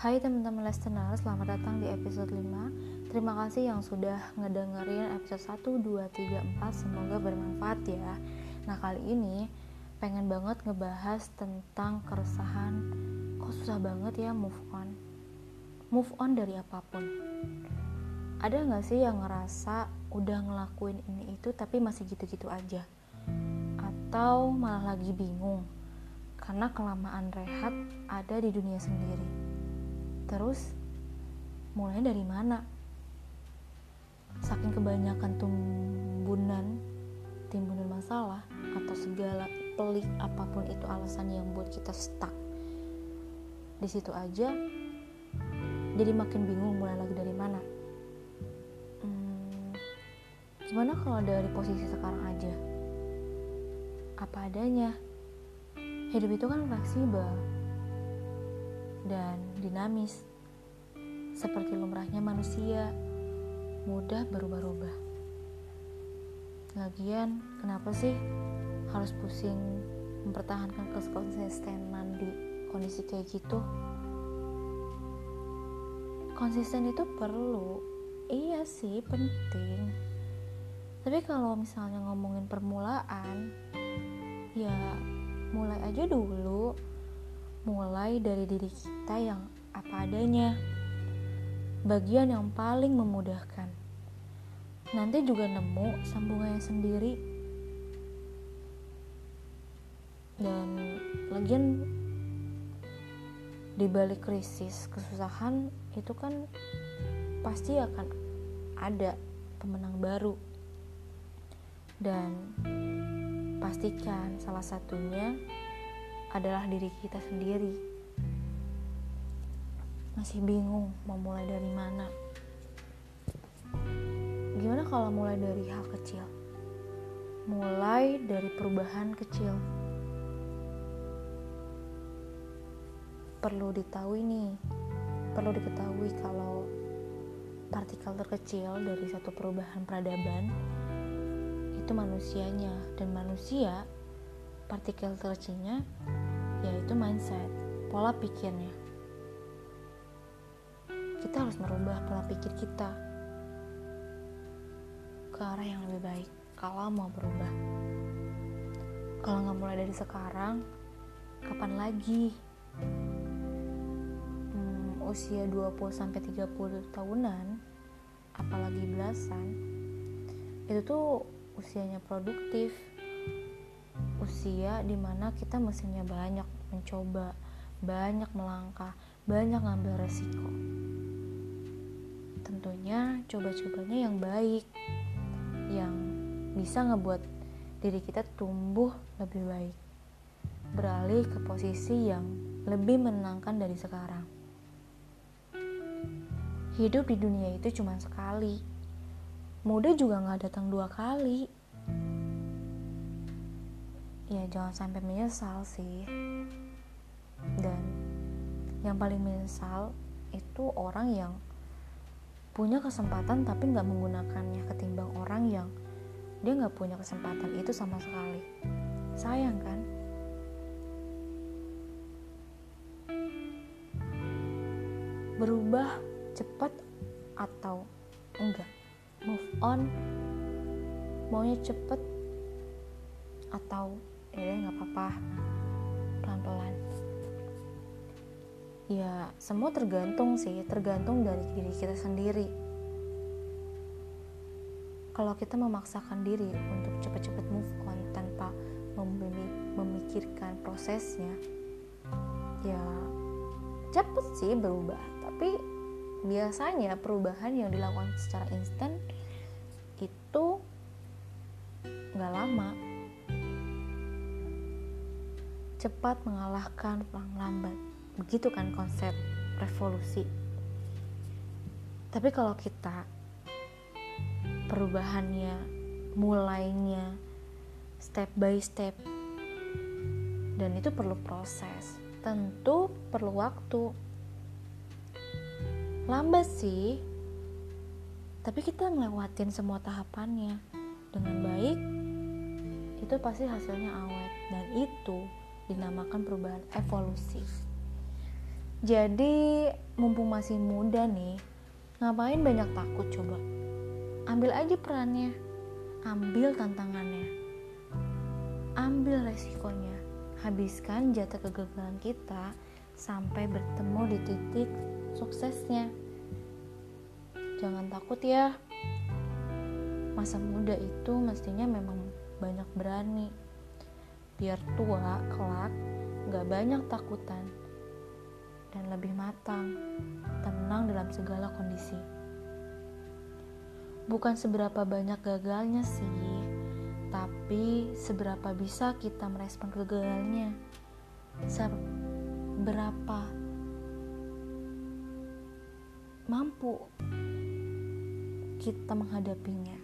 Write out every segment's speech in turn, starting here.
Hai teman-teman listener, selamat datang di episode 5 Terima kasih yang sudah ngedengerin episode 1, 2, 3, 4 Semoga bermanfaat ya. Nah kali ini pengen banget ngebahas tentang keresahan. Kok susah banget ya move on? Move on dari apa pun. Ada gak sih yang ngerasa udah ngelakuin ini itu tapi masih gitu-gitu aja? Atau malah lagi bingung? Karena kelamaan rehat ada di dunia sendiri. Terus, mulai dari mana? Saking kebanyakan tumbunan, timbunan masalah, atau segala pelik apa pun itu alasan yang buat kita stuck. Di situ aja, jadi makin bingung mulai lagi dari mana. Hmm, gimana kalau dari posisi sekarang aja? Apa adanya? Hidup itu kan fleksibel dan dinamis, seperti lumrahnya manusia, mudah berubah-ubah. Lagian, kenapa sih harus pusing mempertahankan kekonsistenan di kondisi kayak gitu? Konsisten itu perlu, iya sih penting. Tapi kalau misalnya ngomongin permulaan, ya mulai aja dulu mulai dari diri kita yang apa adanya. Bagian yang paling memudahkan. Nanti juga nemu sambungannya sendiri. Dan lagian di balik krisis, kesusahan itu kan pasti akan ada pemenang baru. Dan pastikan salah satunya adalah diri kita sendiri. Masih bingung mau mulai dari mana? Gimana kalau mulai dari hal kecil? Mulai dari perubahan kecil. Perlu diketahui nih, perlu diketahui kalau partikel terkecil dari satu perubahan peradaban itu manusianya dan manusia partikel terkecilnya yaitu mindset, pola pikirnya. Kita harus merubah pola pikir kita ke arah yang lebih baik kalau mau berubah. Kalau nggak mulai dari sekarang, kapan lagi? Hmm, usia 20-30 tahunan, apalagi belasan, itu tuh usianya produktif, usia di mana kita mestinya banyak mencoba, banyak melangkah, banyak ngambil resiko. Tentunya coba-cobanya yang baik, yang bisa ngebuat diri kita tumbuh lebih baik, beralih ke posisi yang lebih menenangkan dari sekarang. Hidup di dunia itu cuma sekali, muda juga nggak datang dua kali ya jangan sampai menyesal sih. Dan yang paling menyesal itu orang yang punya kesempatan tapi nggak menggunakannya ketimbang orang yang dia nggak punya kesempatan itu sama sekali. Sayang kan? Berubah cepat atau enggak? Move on. Maunya cepet atau ya nggak apa-apa. Pelan-pelan. Ya semua tergantung sih tergantung dari diri kita sendiri. Kalau kita memaksakan diri untuk cepat-cepat move on tanpa memikirkan prosesnya ya cepet sih berubah. Tapi biasanya perubahan yang dilakukan secara instan itu nggak lama cepat mengalahkan perang lambat. Begitu kan konsep revolusi. Tapi kalau kita perubahannya mulainya step by step dan itu perlu proses. Tentu perlu waktu. Lambat sih. Tapi kita ngelewatin semua tahapannya dengan baik itu pasti hasilnya awet dan itu dinamakan perubahan evolusi. Jadi mumpung masih muda nih, ngapain banyak takut coba? Ambil aja perannya, ambil tantangannya, ambil resikonya, habiskan jatah kegagalan kita sampai bertemu di titik suksesnya. Jangan takut ya, masa muda itu mestinya memang banyak berani. Biar tua kelak gak banyak takutan dan lebih matang, tenang dalam segala kondisi. Bukan seberapa banyak gagalnya sih, tapi seberapa bisa kita merespon kegagalannya. Seberapa mampu kita menghadapinya.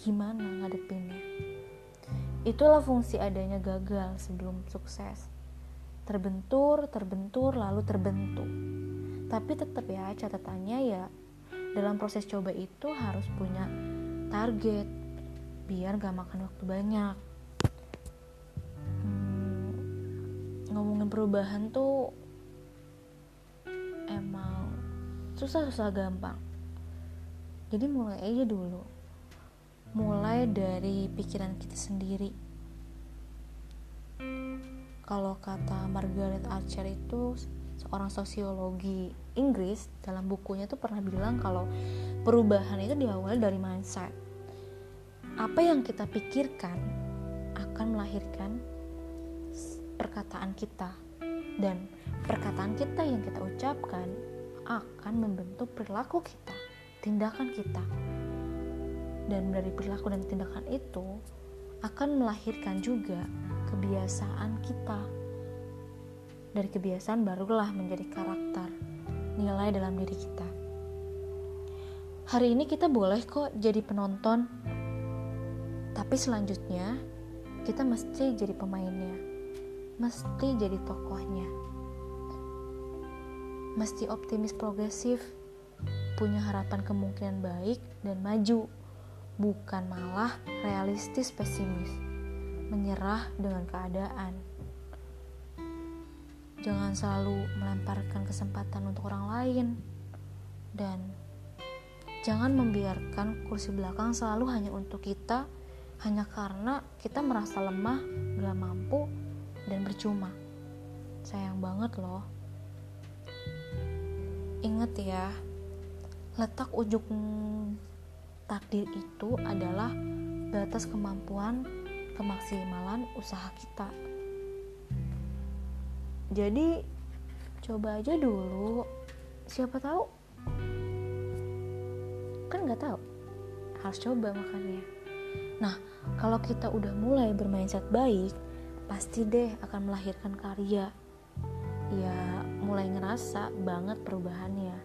Gimana ngadepinnya? Itulah fungsi adanya gagal sebelum sukses terbentur, terbentur, lalu terbentuk. Tapi tetap ya catatannya ya dalam proses coba itu harus punya target biar gak makan waktu banyak. Hmm, ngomongin perubahan tuh emang susah-susah gampang. Jadi mulai aja dulu. Mulai dari pikiran kita sendiri kalau kata Margaret Archer itu seorang sosiologi Inggris dalam bukunya tuh pernah bilang kalau perubahan itu diawali dari mindset. Apa yang kita pikirkan akan melahirkan perkataan kita dan perkataan kita yang kita ucapkan akan membentuk perilaku kita, tindakan kita. Dan dari perilaku dan tindakan itu akan melahirkan juga kebiasaan kita. Dari kebiasaan barulah menjadi karakter, nilai dalam diri kita. Hari ini kita boleh kok jadi penonton, tapi selanjutnya kita mesti jadi pemainnya, mesti jadi tokohnya, mesti optimis progresif, punya harapan kemungkinan baik dan maju, bukan malah realistis pesimis menyerah dengan keadaan. Jangan selalu melemparkan kesempatan untuk orang lain, dan jangan membiarkan kursi belakang selalu hanya untuk kita, hanya karena kita merasa lemah, gak mampu, dan percuma. Sayang banget, loh. Ingat ya, letak ujung takdir itu adalah batas kemampuan kemaksimalan usaha kita. Jadi coba aja dulu, siapa tahu kan nggak tahu harus coba makanya. Nah kalau kita udah mulai bermindset baik, pasti deh akan melahirkan karya. Ya mulai ngerasa banget perubahannya.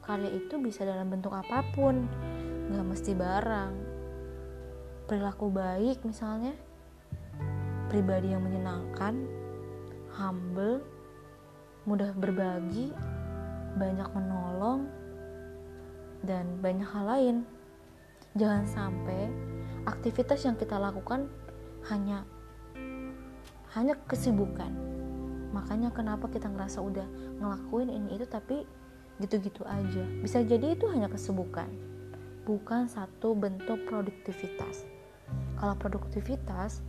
Karya itu bisa dalam bentuk apa pun, nggak mesti barang, perilaku baik misalnya pribadi yang menyenangkan humble mudah berbagi banyak menolong dan banyak hal lain. Jangan sampai aktivitas yang kita lakukan hanya hanya kesibukan. Makanya kenapa kita ngerasa udah ngelakuin ini itu tapi gitu-gitu aja. Bisa jadi itu hanya kesibukan bukan satu bentuk produktivitas. Kalau produktivitas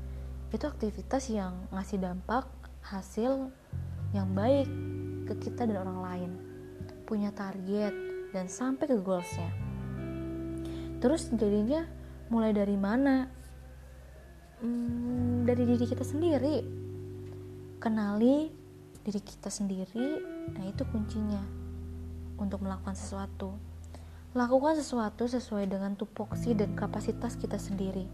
itu aktivitas yang ngasih dampak hasil yang baik ke kita dan orang lain. Punya target dan sampai ke goalsnya. Terus jadinya mulai dari mana? Hmm, dari diri kita sendiri. Kenali diri kita sendiri nah itu kuncinya untuk melakukan sesuatu lakukan sesuatu sesuai dengan tupoksi dan kapasitas kita sendiri.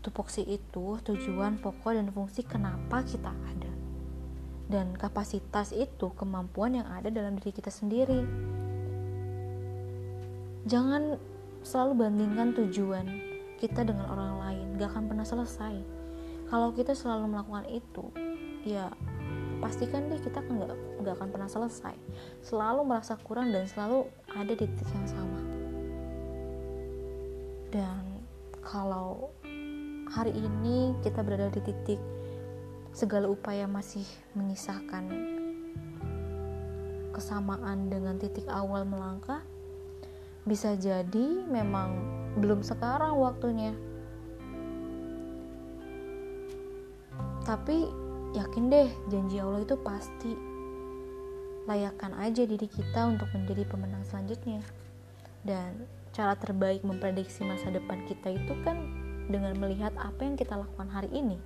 Tupoksi itu tujuan pokok dan fungsi kenapa kita ada. Dan kapasitas itu kemampuan yang ada dalam diri kita sendiri. Jangan selalu bandingkan tujuan kita dengan orang lain gak akan pernah selesai. Kalau kita selalu melakukan itu ya pastikan deh kita nggak akan pernah selesai. Selalu merasa kurang dan selalu ada di titik yang sama. Dan kalau hari ini kita berada di titik segala upaya masih menyisakan kesamaan dengan titik awal melangkah bisa jadi memang belum sekarang waktunya. Tapi yakin deh janji Allah itu pasti layakkan aja diri kita untuk menjadi pemenang selanjutnya dan cara terbaik memprediksi masa depan kita itu kan dengan melihat apa yang kita lakukan hari ini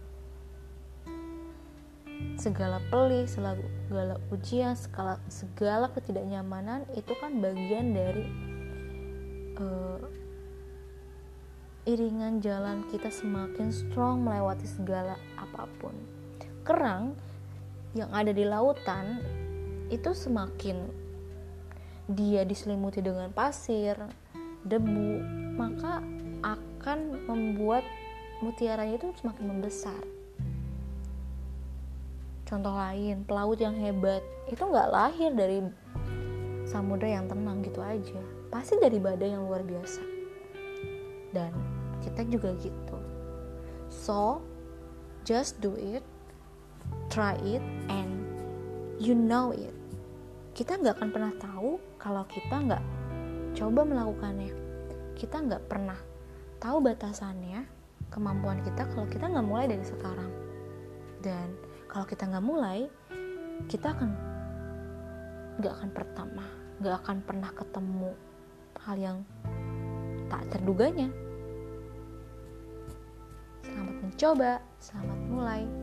segala pelih, segala ujian, segala, segala ketidaknyamanan itu kan bagian dari uh, iringan jalan kita semakin strong melewati segala apa pun. Kerang yang ada di lautan itu semakin dia diselimuti dengan pasir, debu, maka akan membuat mutiaranya itu semakin membesar. Contoh lain, pelaut yang hebat itu nggak lahir dari samudra yang tenang gitu aja, pasti dari badai yang luar biasa. Dan kita juga gitu. So, just do it, try it, and you know it kita nggak akan pernah tahu kalau kita nggak coba melakukannya. Kita nggak pernah tahu batasannya kemampuan kita kalau kita nggak mulai dari sekarang. Dan kalau kita nggak mulai kita akan nggak akan pertama nggak akan pernah ketemu hal yang tak terduganya. Selamat mencoba selamat mulai